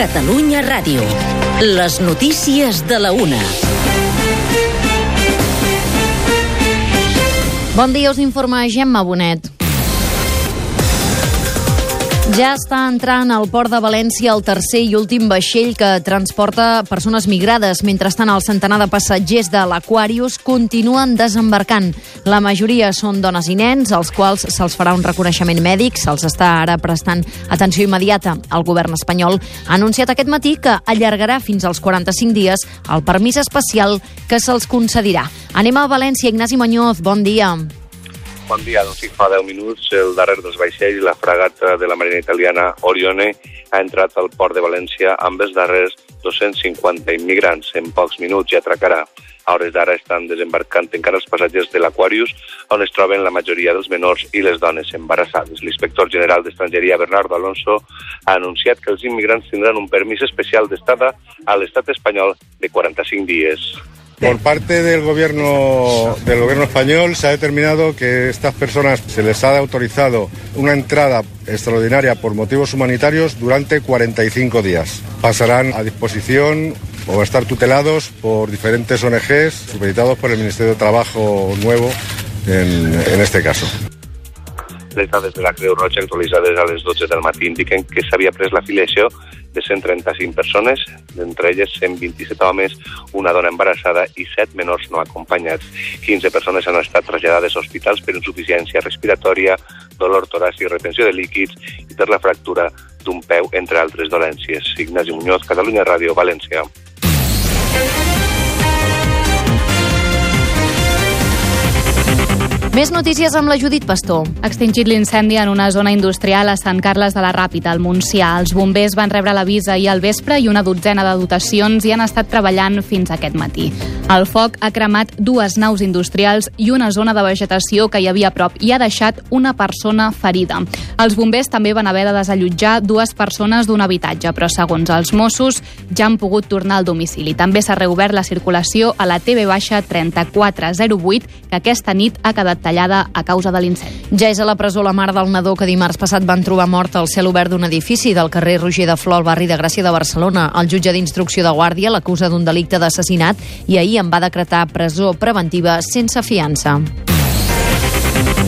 Catalunya Ràdio. Les notícies de la una. Bon dia, us informa Gemma Bonet. Ja està entrant al port de València el tercer i últim vaixell que transporta persones migrades. Mentrestant, el centenar de passatgers de l'Aquarius continuen desembarcant. La majoria són dones i nens, als quals se'ls farà un reconeixement mèdic. Se'ls està ara prestant atenció immediata. El govern espanyol ha anunciat aquest matí que allargarà fins als 45 dies el permís especial que se'ls concedirà. Anem a València. Ignasi Muñoz, bon dia. Bon dia, doncs fa 10 minuts el darrer dels vaixells, la fragata de la marina italiana Orione, ha entrat al port de València amb els darrers 250 immigrants. En pocs minuts ja atracarà. A hores d'ara estan desembarcant encara els passatgers de l'Aquarius, on es troben la majoria dels menors i les dones embarassades. L'inspector general d'Estrangeria, Bernardo Alonso, ha anunciat que els immigrants tindran un permís especial d'estada a l'estat espanyol de 45 dies. Por parte del gobierno, del gobierno español se ha determinado que estas personas se les ha autorizado una entrada extraordinaria por motivos humanitarios durante 45 días. Pasarán a disposición o a estar tutelados por diferentes ONGs supeditados por el Ministerio de Trabajo nuevo en, en este caso. Les dades de la Creu Roja actualitzades a les 12 del matí indiquen que s'havia pres l'afiliació de 135 persones, d'entre elles 127 homes, una dona embarassada i 7 menors no acompanyats. 15 persones han estat traslladades a hospitals per insuficiència respiratòria, dolor toràcic, retenció de líquids i per la fractura d'un peu, entre altres dolències. Ignasi Muñoz, Catalunya Ràdio, València. Més notícies amb la Judit Pastor. Extingit l'incendi en una zona industrial a Sant Carles de la Ràpita, al Montsià. Els bombers van rebre l'avís ahir al vespre i una dotzena de dotacions hi han estat treballant fins aquest matí. El foc ha cremat dues naus industrials i una zona de vegetació que hi havia a prop i ha deixat una persona ferida. Els bombers també van haver de desallotjar dues persones d'un habitatge, però segons els Mossos ja han pogut tornar al domicili. També s'ha reobert la circulació a la TV baixa 3408, que aquesta nit ha quedat tallada a causa de l'incendi. Ja és a la presó la mare del nadó que dimarts passat van trobar mort al cel obert d'un edifici del carrer Roger de Flor, al barri de Gràcia de Barcelona. El jutge d'instrucció de Guàrdia l'acusa d'un delicte d'assassinat i ahir en va decretar presó preventiva sense fiança.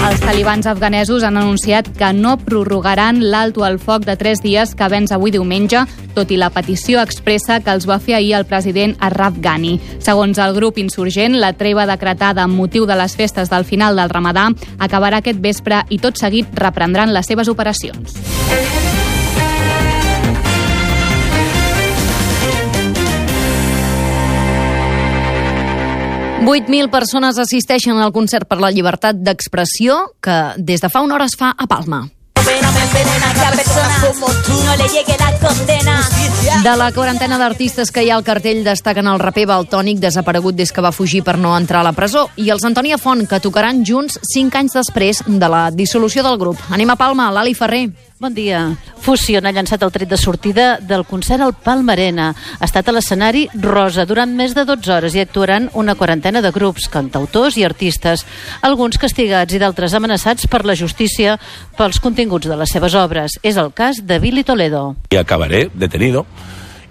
Els talibans afganesos han anunciat que no prorrogaran l'alto al foc de tres dies que vens avui diumenge, tot i la petició expressa que els va fer ahir el president Arraf Ghani. Segons el grup insurgent, la treva decretada amb motiu de les festes del final del ramadà acabarà aquest vespre i tot seguit reprendran les seves operacions. 8.000 persones assisteixen al concert per la llibertat d'expressió que des de fa una hora es fa a Palma. De la quarantena d'artistes que hi ha al cartell destaquen el raper Baltònic, desaparegut des que va fugir per no entrar a la presó, i els Antònia Font, que tocaran junts cinc anys després de la dissolució del grup. Anem a Palma, l'Ali Ferrer. Bon dia. Fusion ha llançat el tret de sortida del concert al Palmarena. Ha estat a l'escenari Rosa durant més de 12 hores i actuaran una quarantena de grups, cantautors i artistes, alguns castigats i d'altres amenaçats per la justícia pels continguts de les seves obres. És el cas de Billy Toledo. Y acabaré detenido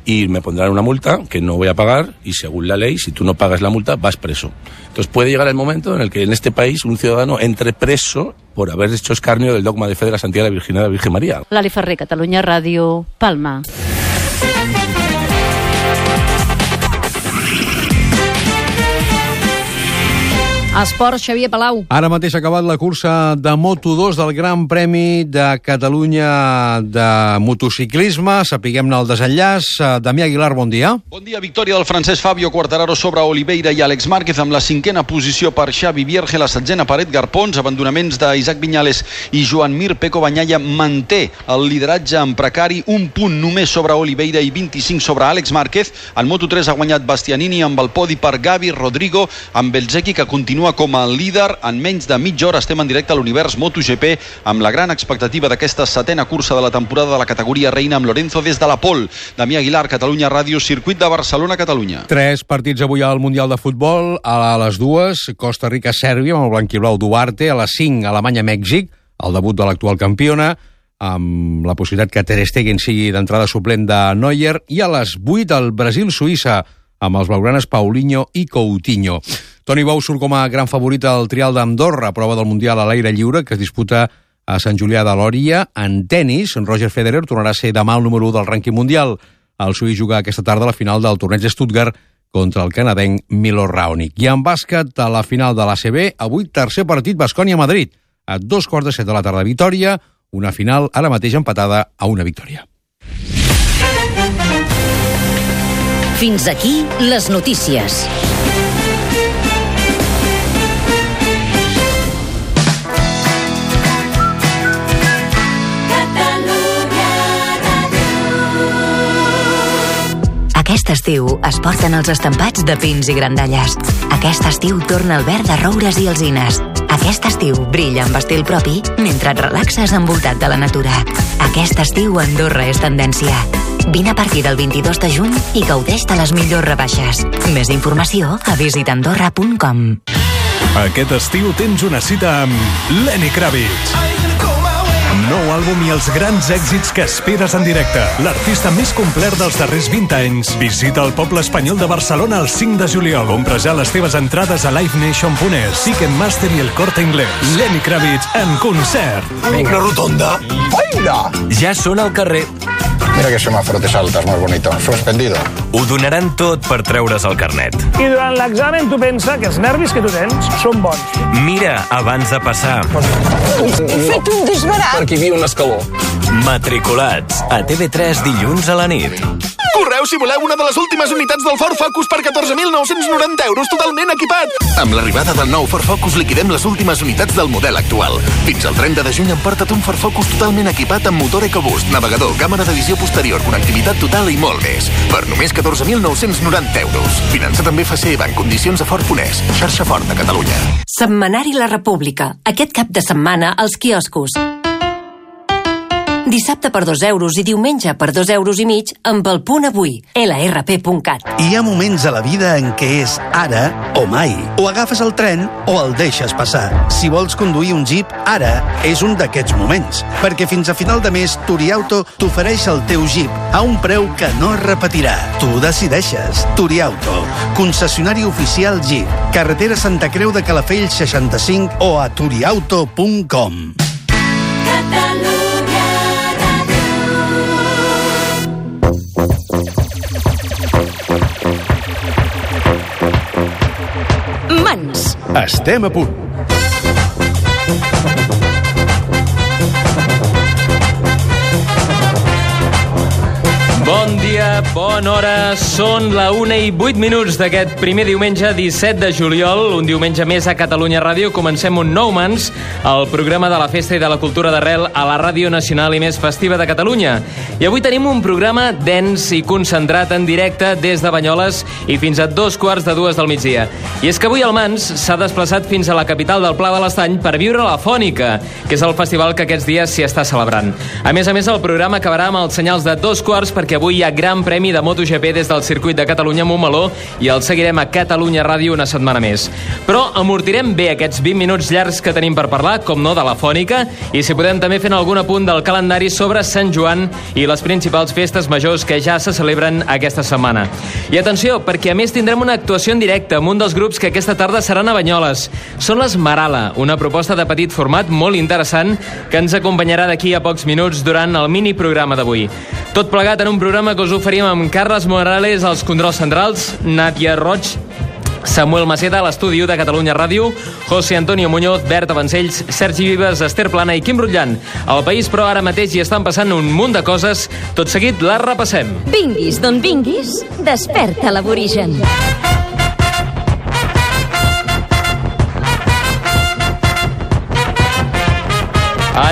y me pondrán una multa que no voy a pagar y según la ley, si tú no pagas la multa, vas preso. Entonces puede llegar el momento en el que en este país un ciudadano entre preso por haber hecho escarnio del dogma de fe de la santidad de la Virginidad de la Virgen María. Lali Ferrer, Catalunya Ràdio, Palma. Esport, Xavier Palau. Ara mateix ha acabat la cursa de Moto2 del Gran Premi de Catalunya de motociclisme. Sapiguem-ne el desenllaç. Eh, Damià Aguilar, bon dia. Bon dia, victòria del francès Fabio Quartararo sobre Oliveira i Àlex Márquez amb la cinquena posició per Xavi Vierge, la setzena per Edgar Pons, abandonaments d'Isaac Viñales i Joan Mir. Peco Banyalla manté el lideratge en precari, un punt només sobre Oliveira i 25 sobre Àlex Márquez. En Moto3 ha guanyat Bastianini amb el podi per Gavi, Rodrigo, amb Belzeki que continua com a líder. En menys de mitja hora estem en directe a l'univers MotoGP amb la gran expectativa d'aquesta setena cursa de la temporada de la categoria reina amb Lorenzo des de la Pol. Damià Aguilar, Catalunya Ràdio, circuit de Barcelona, Catalunya. Tres partits avui al Mundial de Futbol. A les dues, Costa Rica-Sèrbia, amb el blanquiblau Duarte. A les 5, Alemanya-Mèxic, el debut de l'actual campiona. amb la possibilitat que Ter Stegen sigui d'entrada suplent de Neuer, i a les 8 el Brasil-Suïssa, amb els blaugranes Paulinho i Coutinho. Toni Bou surt com a gran favorit al trial d'Andorra, prova del Mundial a l'aire lliure, que es disputa a Sant Julià de Lòria. En tennis, Roger Federer tornarà a ser demà el número 1 del rànquing mundial. El suïs juga aquesta tarda a la final del torneig de Stuttgart contra el canadenc Milo Raonic. I en bàsquet, a la final de l'ACB, avui tercer partit Bascònia-Madrid. A dos quarts de set de la tarda, Vitoria, una final ara mateix empatada a una victòria. Fins aquí les notícies. Aquest estiu es porten els estampats de pins i grandalles. Aquest estiu torna el verd de roures i alzines. Aquest estiu brilla amb estil propi mentre et relaxes envoltat de la natura. Aquest estiu Andorra és tendència. Vine a partir del 22 de juny i gaudeix de les millors rebaixes. Més informació a visitandorra.com. Aquest estiu tens una cita amb Lenny Kravitz. Nou àlbum i els grans èxits que esperes en directe. L'artista més complet dels darrers 20 anys. Visita el poble espanyol de Barcelona el 5 de juliol. Compra ja les teves entrades a livenation.es, Ticketmaster i el Corte Inglés. Lenny Kravitz en concert. Una rotonda. ¡Baila! Ja són al carrer. Mira que semáforo te saltas, muy bonito. Suspendido. Ho donaran tot per treure's el carnet. I durant l'examen tu pensa que els nervis que tu tens són bons. Mira, abans de passar. He fet un disbarat. Per aquí hi havia un escaló. Matriculats a TV3 dilluns a la nit. Correu si voleu una de les últimes unitats del Ford Focus per 14.990 euros totalment equipat. Amb l'arribada del nou Ford Focus liquidem les últimes unitats del model actual. Fins al 30 de juny emporta't un Ford Focus totalment equipat amb motor EcoBoost, navegador, càmera de visió posterior, connectivitat total i molt més. Per només 14.990 euros. Finança també FCEBA en condicions a Ford.es. Xarxa Ford de Catalunya. Setmanari La República. Aquest cap de setmana als quioscos. Dissabte per 2 euros i diumenge per 2 euros i mig amb el punt avui, lrp.cat. Hi ha moments a la vida en què és ara o mai. O agafes el tren o el deixes passar. Si vols conduir un Jeep, ara és un d'aquests moments. Perquè fins a final de mes, Turiauto t'ofereix el teu Jeep a un preu que no repetirà. Tu decideixes. Turiauto, concessionari oficial Jeep. Carretera Santa Creu de Calafell 65 o a turiauto.com. Estem a punt. Bona hora. Són la 1 i 8 minuts d'aquest primer diumenge 17 de juliol, un diumenge més a Catalunya Ràdio. Comencem un nou mans, el programa de la festa i de la cultura d'arrel a la Ràdio Nacional i més festiva de Catalunya. I avui tenim un programa dens i concentrat en directe des de Banyoles i fins a dos quarts de dues del migdia. I és que avui el Mans s'ha desplaçat fins a la capital del Pla de l'Estany per viure la Fònica, que és el festival que aquests dies s'hi està celebrant. A més a més, el programa acabarà amb els senyals de dos quarts perquè avui hi ha gran premi de MotoGP des del circuit de Catalunya Montmeló i el seguirem a Catalunya Ràdio una setmana més. Però amortirem bé aquests 20 minuts llargs que tenim per parlar, com no, de la fònica, i si podem també fent algun apunt del calendari sobre Sant Joan i les principals festes majors que ja se celebren aquesta setmana. I atenció, perquè a més tindrem una actuació en directe amb un dels grups que aquesta tarda seran a Banyoles. Són les Marala, una proposta de petit format molt interessant que ens acompanyarà d'aquí a pocs minuts durant el mini programa d'avui. Tot plegat en un programa que us oferim amb Carles Morales als controls centrals, Nàdia Roig, Samuel Maceda a l'estudi de Catalunya Ràdio, José Antonio Muñoz, Berta Vancells, Sergi Vives, Esther Plana i Quim Rutllan. Al país, però, ara mateix hi estan passant un munt de coses. Tot seguit, les repassem. Vinguis d'on vinguis, desperta l'aborigen.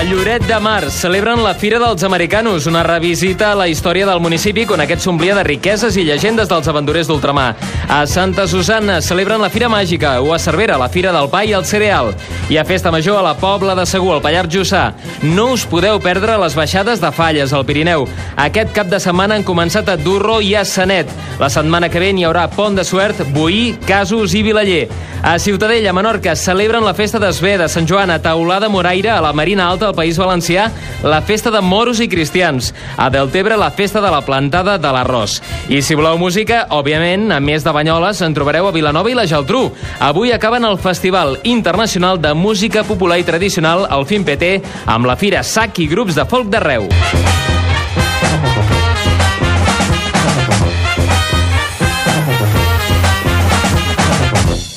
A Lloret de Mar celebren la Fira dels Americanos, una revisita a la història del municipi quan aquest s'omplia de riqueses i llegendes dels aventurers d'ultramar. A Santa Susanna celebren la Fira Màgica, o a Cervera, la Fira del Pa i el Cereal. I a Festa Major a la Pobla de Segur, al Pallars Jussà. No us podeu perdre les baixades de Falles, al Pirineu. Aquest cap de setmana han començat a Durro i a Sanet. La setmana que ve n'hi haurà Pont de Suert, Boí, Casos i Vilaller. A Ciutadella, Menorca, celebren la Festa d'Esvé de Sant Joan a Taulada Moraire, a la Marina Alta, al País Valencià, la festa de moros i cristians. A Deltebre, la festa de la plantada de l'arròs. I si voleu música, òbviament, a més de Banyoles, en trobareu a Vilanova i la Geltrú. Avui acaben el Festival Internacional de Música Popular i Tradicional, el FIMPT, amb la Fira SAC i grups de folk d'arreu.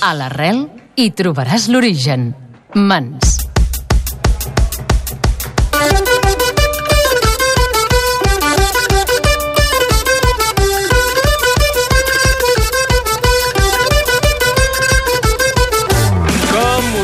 A l'arrel hi trobaràs l'origen. Mans.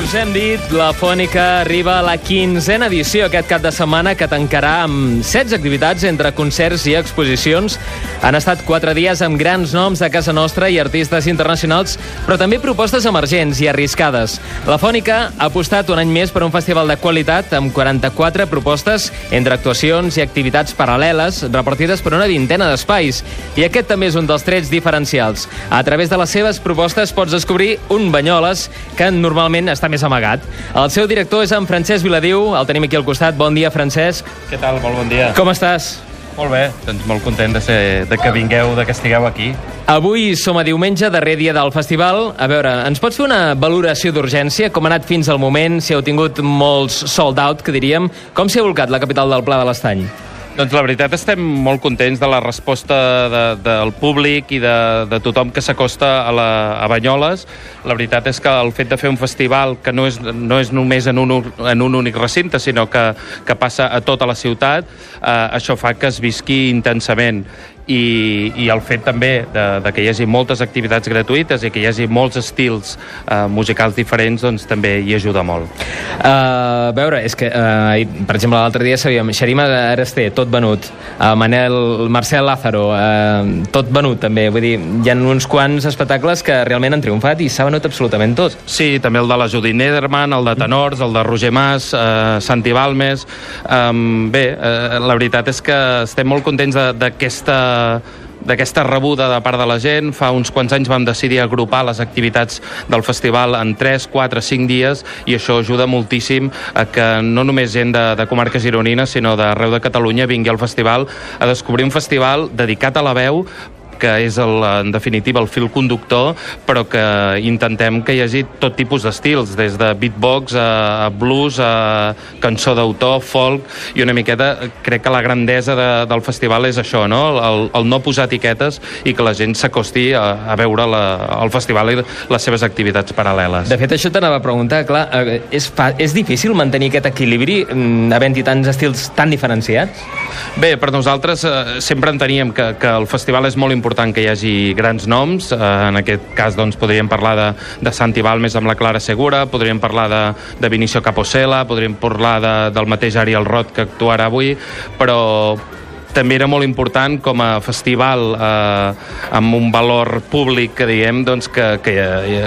Us hem dit, la Fònica arriba a la quinzena edició aquest cap de setmana que tancarà amb 16 activitats entre concerts i exposicions. Han estat quatre dies amb grans noms de casa nostra i artistes internacionals, però també propostes emergents i arriscades. La Fònica ha apostat un any més per un festival de qualitat amb 44 propostes entre actuacions i activitats paral·leles repartides per una vintena d'espais. I aquest també és un dels trets diferencials. A través de les seves propostes pots descobrir un Banyoles que normalment està més amagat. El seu director és en Francesc Viladiu, el tenim aquí al costat. Bon dia, Francesc. Què tal? Molt bon dia. Com estàs? Molt bé, doncs molt content de, ser, de que vingueu, de que estigueu aquí. Avui som a diumenge, darrer dia del festival. A veure, ens pots fer una valoració d'urgència? Com ha anat fins al moment? Si heu tingut molts sold out, que diríem. Com s'hi ha volcat la capital del Pla de l'Estany? Doncs la veritat estem molt contents de la resposta de, del públic i de, de tothom que s'acosta a, la, a Banyoles. La veritat és que el fet de fer un festival que no és, no és només en un, en un únic recinte, sinó que, que passa a tota la ciutat, eh, això fa que es visqui intensament i, i el fet també de, de que hi hagi moltes activitats gratuïtes i que hi hagi molts estils uh, musicals diferents doncs també hi ajuda molt. Uh, a veure, és que, uh, per exemple, l'altre dia sabíem Xerima Arasté, tot venut, uh, Manel, Marcel Lázaro, uh, tot venut també, vull dir, hi ha uns quants espectacles que realment han triomfat i s'ha venut absolutament tot. Sí, també el de la Judit Nederman, el de tenors, el de Roger Mas, uh, Santi Balmes... Um, bé, uh, la veritat és que estem molt contents d'aquesta d'aquesta rebuda de part de la gent. Fa uns quants anys vam decidir agrupar les activitats del festival en 3, 4, 5 dies i això ajuda moltíssim a que no només gent de, de comarques gironines, sinó d'arreu de Catalunya vingui al festival a descobrir un festival dedicat a la veu que és, el, en definitiva, el fil conductor, però que intentem que hi hagi tot tipus d'estils, des de beatbox a, a blues, a cançó d'autor, folk, i una miqueta crec que la grandesa de, del festival és això, no? El, el no posar etiquetes i que la gent s'acosti a, a veure la, el festival i les seves activitats paral·leles. De fet, això t'anava a preguntar, clar, eh, és, fa, és difícil mantenir aquest equilibri mm, havent-hi tants estils tan diferenciats? Bé, per nosaltres eh, sempre enteníem que, que el festival és molt important important que hi hagi grans noms. Eh, en aquest cas doncs, podríem parlar de, de Santi Balmes amb la Clara Segura, podríem parlar de, de Vinicio Caposela, podríem parlar de, del mateix Ariel Roth que actuarà avui, però també era molt important com a festival eh, amb un valor públic que diem doncs, que, que,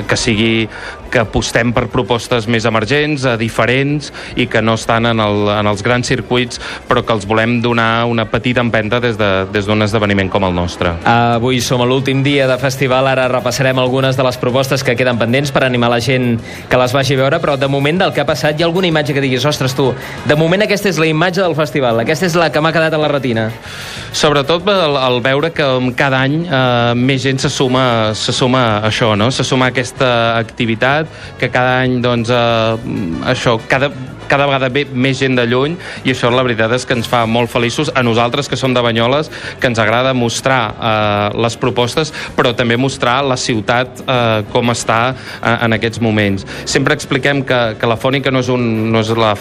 que sigui que apostem per propostes més emergents, eh, diferents i que no estan en, el, en els grans circuits però que els volem donar una petita empenta des d'un de, des esdeveniment com el nostre. Avui som a l'últim dia de festival, ara repassarem algunes de les propostes que queden pendents per animar la gent que les vagi a veure, però de moment del que ha passat hi ha alguna imatge que diguis, ostres tu, de moment aquesta és la imatge del festival, aquesta és la que m'ha quedat a la retina. Sobretot el, el veure que cada any eh, més gent se suma, se suma a això, no? se suma a aquesta activitat que cada any, doncs, eh, això, cada, cada vegada ve més gent de lluny i això la veritat és que ens fa molt feliços a nosaltres que som de Banyoles, que ens agrada mostrar eh, les propostes però també mostrar la ciutat eh, com està eh, en aquests moments. Sempre expliquem que, que la Fònica no és, un, no, és la,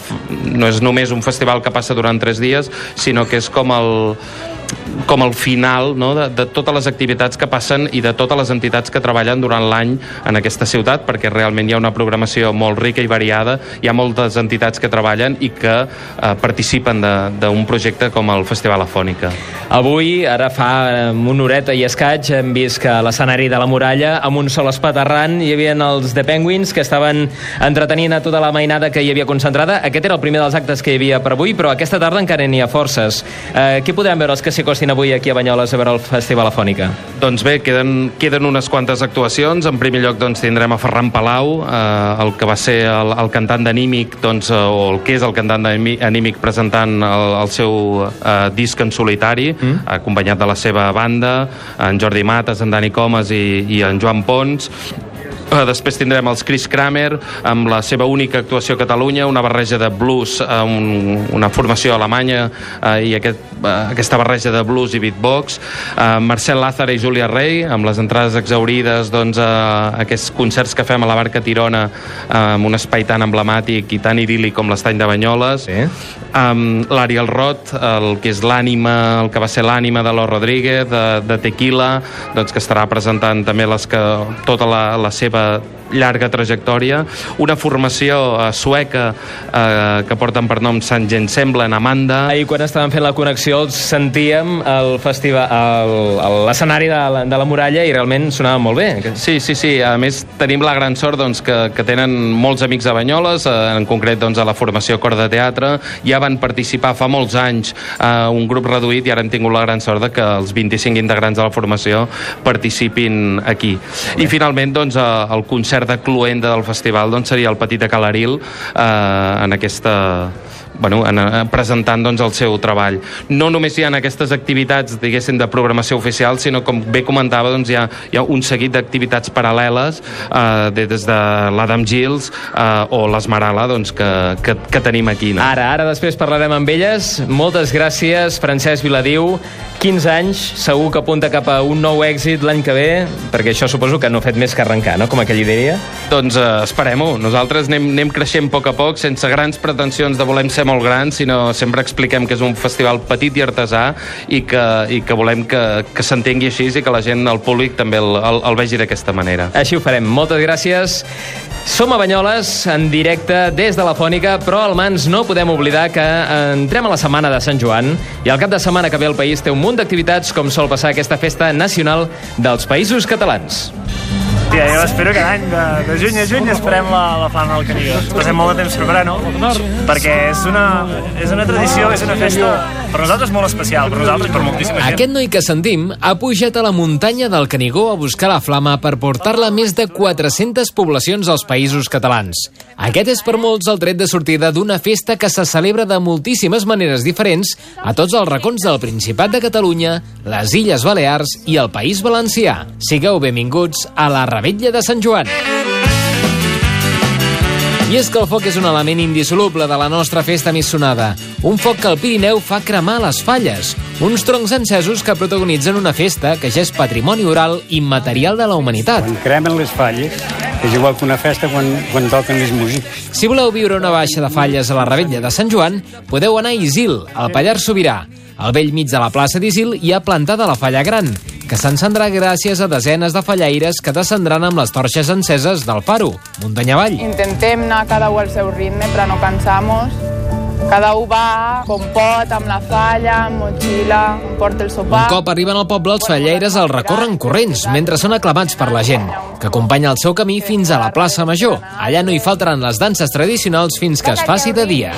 no és només un festival que passa durant tres dies, sinó que és com el com el final no, de, de totes les activitats que passen i de totes les entitats que treballen durant l'any en aquesta ciutat, perquè realment hi ha una programació molt rica i variada, hi ha moltes entitats que treballen i que eh, participen d'un projecte com el Festival Afònica. Avui, ara fa una horeta i escaig, hem vist que l'escenari de la muralla, amb un sol espaterrant, hi havia els The Penguins que estaven entretenint a tota la mainada que hi havia concentrada. Aquest era el primer dels actes que hi havia per avui, però aquesta tarda encara n'hi ha forces. Eh, què podem veure els que s'acostin avui aquí a Banyoles a veure el Festival Afònica? Doncs bé, queden, queden unes quantes actuacions. En primer lloc doncs, tindrem a Ferran Palau, eh, el que va ser el, el cantant d'Anímic, doncs, eh, o el que és el cantant d'Anímic presentant el, el seu eh, disc en solitari, mm. acompanyat de la seva banda, en Jordi Mates, en Dani Comas i, i en Joan Pons. Uh, després tindrem els Chris Kramer amb la seva única actuació a Catalunya, una barreja de blues, uh, un, una formació alemanya uh, i aquest, uh, aquesta barreja de blues i beatbox. Uh, Marcel Lázaro i Júlia Rey amb les entrades exaurides, doncs, uh, aquests concerts que fem a la Barca Tirona uh, amb un espai tan emblemàtic i tan idíl·lic com l'estany de Banyoles. Sí. Um, L'Ariel Roth, el que és l'ànima, el que va ser l'ànima de Lo Rodríguez, de, de Tequila, doncs, que estarà presentant també les que, tota la, la seva uh, llarga trajectòria, una formació uh, sueca uh, que porten per nom Sant Gent Sembla, en Amanda. Ahir quan estàvem fent la connexió els sentíem al festival, l'escenari de, la, de la muralla i realment sonava molt bé. Sí, sí, sí. A més, tenim la gran sort doncs, que, que tenen molts amics a Banyoles, uh, en concret doncs, a la formació Cor de Teatre. Ja van participar fa molts anys uh, un grup reduït i ara hem tingut la gran sort de que els 25 integrants de la formació participin aquí. I finalment, doncs, uh, el concert de cluenda del festival doncs, seria el Petit de Calaril eh, en aquesta bueno, en, en, presentant doncs, el seu treball. No només hi ha aquestes activitats, diguéssim, de programació oficial, sinó, com bé comentava, doncs, hi, ha, hi ha un seguit d'activitats paral·leles, eh, des de l'Adam Gills eh, o l'Esmerala, doncs, que, que, que tenim aquí. No? Ara, ara després parlarem amb elles. Moltes gràcies, Francesc Viladiu. 15 anys, segur que apunta cap a un nou èxit l'any que ve, perquè això suposo que no ha fet més que arrencar, no?, com aquell diria. Doncs uh, esperem-ho. Nosaltres anem, anem creixent a poc a poc, sense grans pretensions de volem ser molt grans, sinó sempre expliquem que és un festival petit i artesà i que, i que volem que, que s'entengui així i que la gent, el públic, també el, el, el vegi d'aquesta manera. Així ho farem. Moltes gràcies. Som a Banyoles, en directe des de la Fònica, però al Mans no podem oblidar que entrem a la setmana de Sant Joan i al cap de setmana que ve el país té un munt d'activitats com sol passar aquesta festa nacional dels països catalans. Hòstia, jo espero cada any, de, de juny a juny, esperem la, la flama del Canigó. Passem molt de temps preparant-ho, perquè és una, és una tradició, és una festa per nosaltres molt especial, per nosaltres i per moltíssima gent. Aquest noi que sentim ha pujat a la muntanya del Canigó a buscar la flama per portar-la a més de 400 poblacions als països catalans. Aquest és per molts el tret de sortida d'una festa que se celebra de moltíssimes maneres diferents a tots els racons del Principat de Catalunya, les Illes Balears i el País Valencià. Sigueu benvinguts a la Rebetlla de Sant Joan. I és que el foc és un element indissoluble de la nostra festa més sonada. Un foc que el Pirineu fa cremar les falles. Uns troncs encesos que protagonitzen una festa que ja és patrimoni oral immaterial de la humanitat. Quan cremen les falles, és igual que una festa quan, quan toquen les músics. Si voleu viure una baixa de falles a la Rebetlla de Sant Joan, podeu anar a Isil, al Pallars Sobirà. Al vell mig de la plaça d'Isil hi ha plantada la falla gran, que s'encendrà gràcies a desenes de fallaires que descendran amb les torxes enceses del Faro, muntanya avall. Intentem anar cada un al seu ritme per no cansar-nos. Cada un va com pot, amb la falla, amb motxilla, porta el sopar... Un cop arriben al poble, els fallaires el recorren corrents, mentre són aclamats per la gent, que acompanya el seu camí fins a la plaça Major. Allà no hi faltaran les danses tradicionals fins que es faci de dia.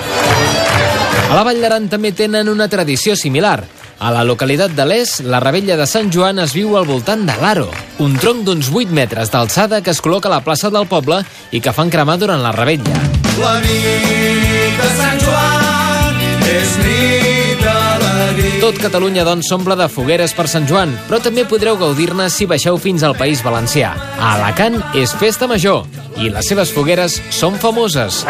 A la Vall d'Aran també tenen una tradició similar. A la localitat de l'Es, la rebella de Sant Joan es viu al voltant de l'Aro, un tronc d'uns 8 metres d'alçada que es col·loca a la plaça del poble i que fan cremar durant la rebella. La nit de Sant Joan és nit d'alegria. Tot Catalunya, doncs, s'omple de fogueres per Sant Joan, però també podreu gaudir-ne si baixeu fins al País Valencià. A Alacant és festa major i les seves fogueres són famoses.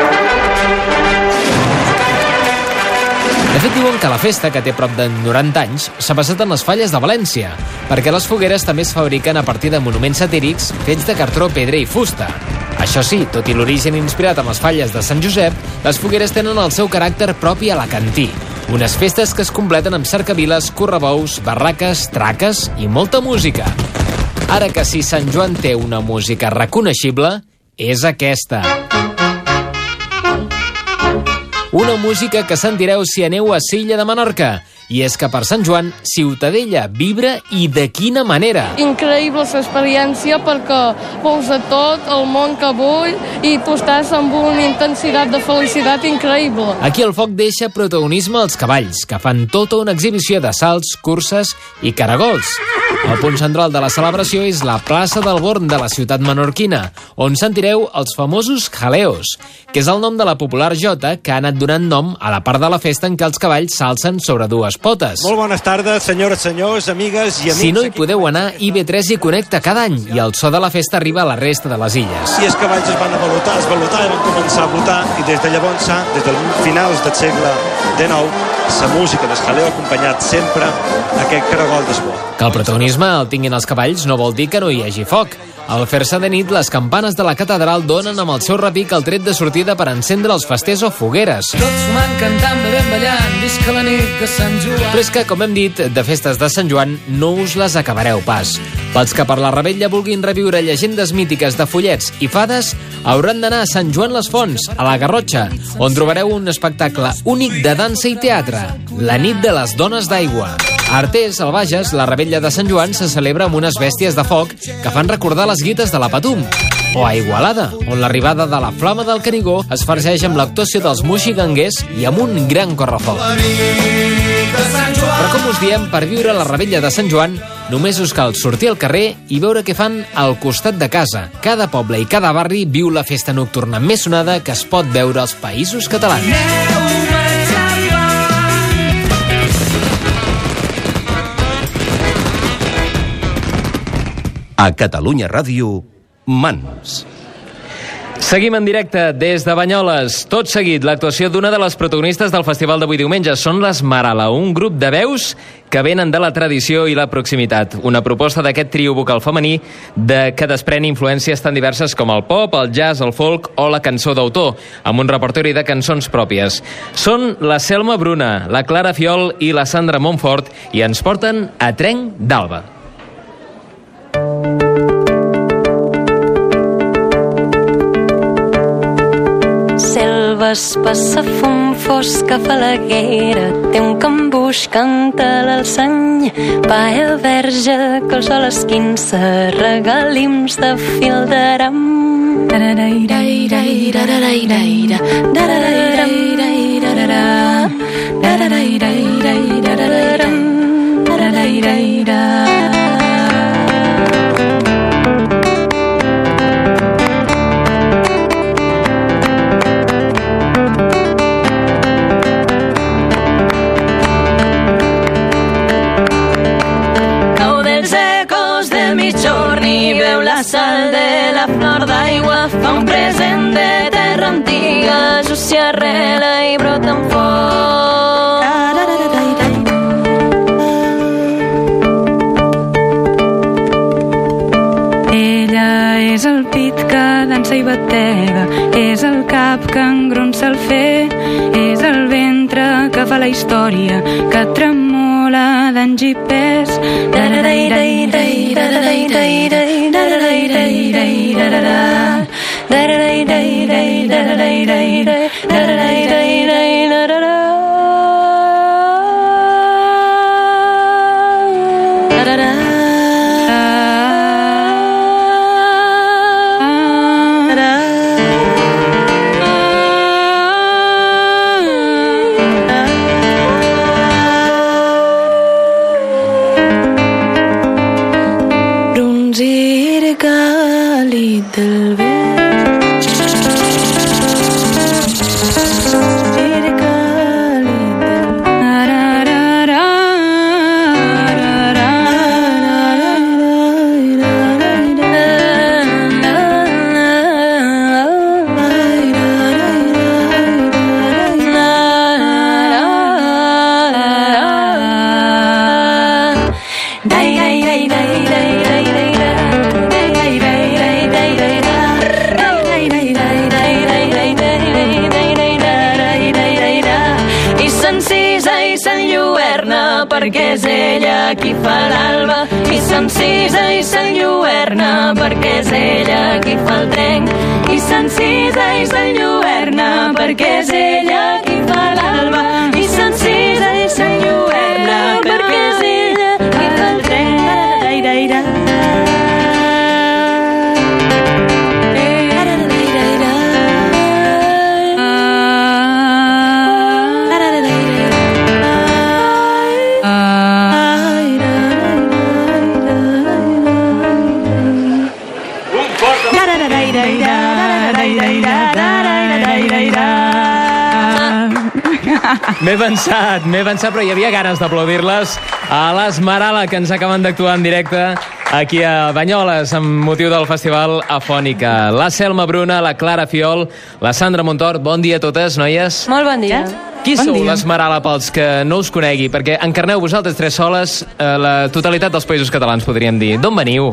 Fet, diuen que la festa, que té prop de 90 anys, s'ha passat en les falles de València, perquè les fogueres també es fabriquen a partir de monuments satírics fets de cartró, pedra i fusta. Això sí, tot i l'origen inspirat en les falles de Sant Josep, les fogueres tenen el seu caràcter propi alacantí. Unes festes que es completen amb cercaviles, correbous, barraques, traques i molta música. Ara que si Sant Joan té una música reconeixible, és aquesta. Una música que sentireu si aneu a Silla de Menorca I és que per Sant Joan, Ciutadella vibra i de quina manera. Increïble l'experiència perquè veus a tot el món que vull i tu estàs amb una intensitat de felicitat increïble. Aquí el foc deixa protagonisme als cavalls, que fan tota una exhibició de salts, curses i caragols. El punt central de la celebració és la plaça del Born de la ciutat menorquina, on sentireu els famosos jaleos, que és el nom de la popular jota que ha anat donant nom a la part de la festa en què els cavalls s'alcen sobre dues potes. Molt bones tardes, senyores, senyors, amigues i amics. Si no hi podeu anar, IB3 hi connecta cada any i el so de la festa arriba a la resta de les illes. I els cavalls es van a votar, es votar i van començar a votar i des de llavors, des del finals del segle XIX, la música del jaleo ha acompanyat sempre aquest caragol d'esbó. Que el protagonisme el tinguin els cavalls no vol dir que no hi hagi foc. Al fer-se de nit, les campanes de la catedral donen amb el seu repic el tret de sortida per encendre els festers o fogueres. Tots van cantant, bevent, ballant, visca la nit de Sant Joan. Però és que, com hem dit, de festes de Sant Joan no us les acabareu pas. Pels que per la rebella vulguin reviure llegendes mítiques de follets i fades, hauran d'anar a Sant Joan les Fonts, a la Garrotxa, on trobareu un espectacle únic de dansa i teatre, la nit de les dones d'aigua. A Artés, al Bages, la rebella de Sant Joan se celebra amb unes bèsties de foc que fan recordar les guites de la Patum. O a Igualada, on l'arribada de la Flama del Canigó es farceix amb l'actuació dels moxiganguers i amb un gran correfoc. Però com us diem, per viure la rebella de Sant Joan, només us cal sortir al carrer i veure què fan al costat de casa. Cada poble i cada barri viu la festa nocturna més sonada que es pot veure als països catalans. A Catalunya Ràdio, Mans. Seguim en directe des de Banyoles. Tot seguit, l'actuació d'una de les protagonistes del festival d'avui diumenge. Són les Marala, un grup de veus que venen de la tradició i la proximitat. Una proposta d'aquest trio vocal femení de que desprèn influències tan diverses com el pop, el jazz, el folk o la cançó d'autor, amb un repertori de cançons pròpies. Són la Selma Bruna, la Clara Fiol i la Sandra Montfort i ens porten a Trenc d'Alba. Selva espessa fum fosca falaguera té un cambuix canta l'alçany paia verge que el sol esquinça regalims de fil d'aram Cau ecos de mitjorn i veu la sal de la flor d'aigua fa un present de terra antiga just s'hi arrela i brota en foc. Ella és el pit que dansa i batega, és el cap que engronsa el fer, és el ventre que fa la història, que tremola d'anys i i s'encisa i s'enlluerna perquè és ella qui fa l'alba. I s'encisa i s'enlluerna perquè és ella M'he pensat, m'he pensat, però hi havia ganes d'aplaudir-les a l'Esmerala, que ens acaben d'actuar en directe aquí a Banyoles, amb motiu del Festival Afònica. La Selma Bruna, la Clara Fiol, la Sandra Montort. Bon dia a totes, noies. Molt bon dia. Qui bon sou l'Esmerala pels que no us conegui? Perquè encarneu vosaltres tres soles eh, la totalitat dels països catalans, podríem dir. D'on veniu?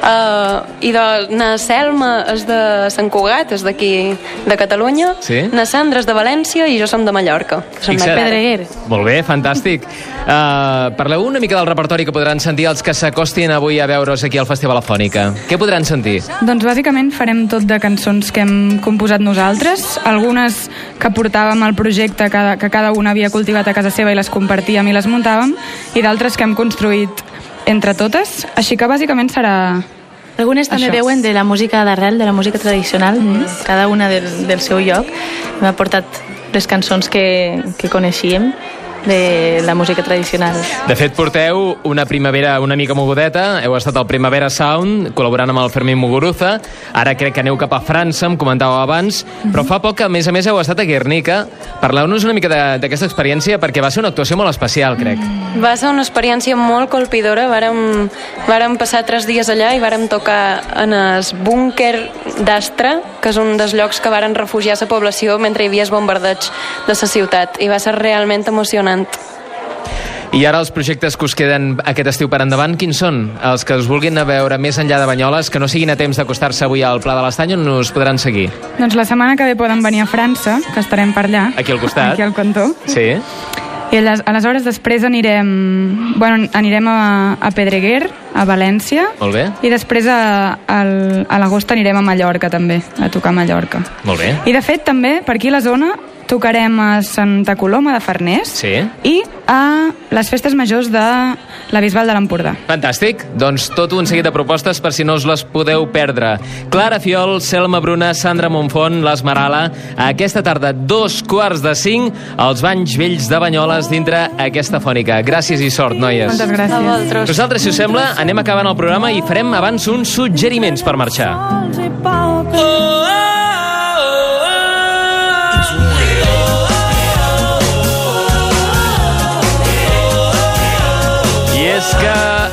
Uh, I de, na Selma és de Sant Cugat, és d'aquí, de Catalunya. Sí? Na Sandra és de València i jo som de Mallorca. que Som de. Pedreguer. Molt bé, fantàstic. Uh, parleu una mica del repertori que podran sentir els que s'acostin avui a veure's aquí al Festival Afònica. Què podran sentir? Doncs bàsicament farem tot de cançons que hem composat nosaltres, algunes que portàvem al projecte cada, que cada una havia cultivat a casa seva i les compartíem i les muntàvem, i d'altres que hem construït entre totes, així que bàsicament serà Algunes també Això. veuen de la música d'arrel, de la música tradicional, cada una del, del seu lloc. M'ha portat les cançons que, que coneixíem de la música tradicional. De fet, porteu una primavera una mica mogudeta, heu estat al Primavera Sound, col·laborant amb el Fermín Muguruza, ara crec que aneu cap a França, em comentàveu abans, però fa poc que, a més a més, heu estat a Guernica. Parleu-nos una mica de- d'aquesta experiència, perquè va ser una actuació molt especial, crec. Va ser una experiència molt colpidora. Vàrem, vàrem passar tres dies allà i vàrem tocar en el búnquer d'Astra, que és un dels llocs que varen refugiar la població mentre hi havia el bombardeig de la ciutat. I va ser realment emocionant. I ara els projectes que us queden aquest estiu per endavant, quins són? Els que us vulguin a veure més enllà de Banyoles, que no siguin a temps d'acostar-se avui al Pla de l'Estany, on us podran seguir? Doncs la setmana que ve poden venir a França, que estarem per allà. Aquí al costat. Aquí al cantó. Sí. I ales- aleshores després anirem, bueno, anirem a, a Pedreguer, a València, Molt bé. i després a, al- a l'agost anirem a Mallorca també, a tocar a Mallorca. Molt bé. I de fet també, per aquí a la zona, tocarem a Santa Coloma de Farners Sí. i a les festes majors de la Bisbal de l'Empordà. Fantàstic. Doncs tot un seguit de propostes per si no us les podeu perdre. Clara Fiol, Selma Bruna, Sandra Monfont, l'Esmerala, aquesta tarda, dos quarts de cinc, als Banys Vells de Banyoles dintre aquesta fònica. Gràcies i sort, noies. Moltes gràcies. Nosaltres, si us sembla, anem acabant el programa i farem abans uns suggeriments per marxar. I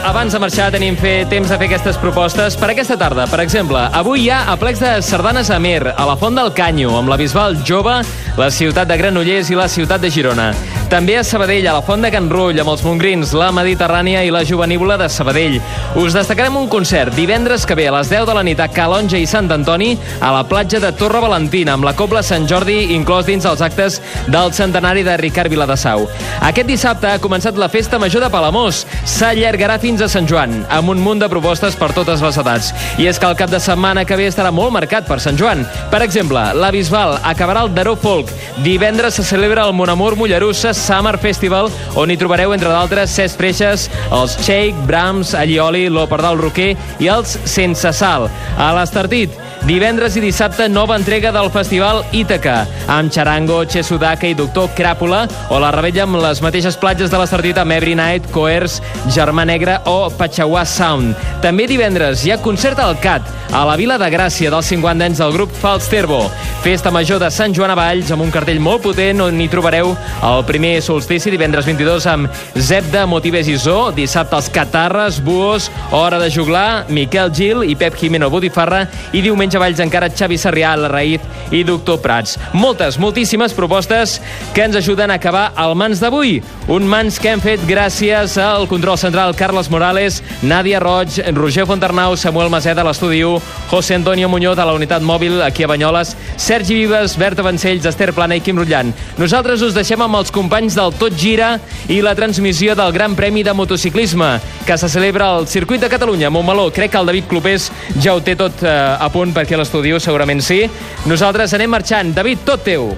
abans de marxar tenim fer temps de fer aquestes propostes per aquesta tarda. Per exemple, avui hi ha a plecs de sardanes a Mer, a la Font del Canyo, amb la Bisbal Jove, la ciutat de Granollers i la ciutat de Girona. També a Sabadell, a la Font de Can Rull, amb els Montgrins, la Mediterrània i la Jovenívola de Sabadell. Us destacarem un concert divendres que ve a les 10 de la nit a Calonja i Sant Antoni, a la platja de Torre Valentina, amb la Cobla Sant Jordi inclòs dins els actes del centenari de Ricard Viladasau. Aquest dissabte ha començat la Festa Major de Palamós. S'allargarà fins a Sant Joan, amb un munt de propostes per totes les edats. I és que el cap de setmana que ve estarà molt marcat per Sant Joan. Per exemple, la Bisbal acabarà el Daró Folk. Divendres se celebra el Monamur Mollerussa Summer Festival, on hi trobareu, entre d'altres, Cesc Freixes, els Shake, Brahms, Allioli, l'Operdal Roquer i els Sense Sal. A l'Estartit, Divendres i dissabte, nova entrega del Festival Ítaca, amb Charango, Che Sudaka i Doctor Cràpula, o la rebella amb les mateixes platges de l'Estartit amb Every Night, Coers, Germà Negre o Pachauà Sound. També divendres hi ha concert al CAT, a la Vila de Gràcia dels 50 anys del grup Fals Terbo. Festa major de Sant Joan a Valls, amb un cartell molt potent on hi trobareu el primer solstici, divendres 22, amb de Motives i Zoo, dissabte els Catarres, Buos, Hora de Juglar, Miquel Gil i Pep Jimeno Botifarra, i diumenge Valls encara Xavi Sarrià, La Raït i Doctor Prats. Moltes, moltíssimes propostes que ens ajuden a acabar el mans d'avui. Un mans que hem fet gràcies al control central Carles Morales, Nàdia Roig, Roger Fontarnau, Samuel Maseda a l'estudi 1, José Antonio Muñoz a la unitat mòbil aquí a Banyoles, Sergi Vives, Berta Vancells, Esther Plana i Quim Rutllant. Nosaltres us deixem amb els companys del Tot Gira i la transmissió del Gran Premi de Motociclisme que se celebra al Circuit de Catalunya, Montmeló. Crec que el David Clopés ja ho té tot eh, a punt perquè l'estudi segurament sí. Nosaltres anem marxant. David, tot teu.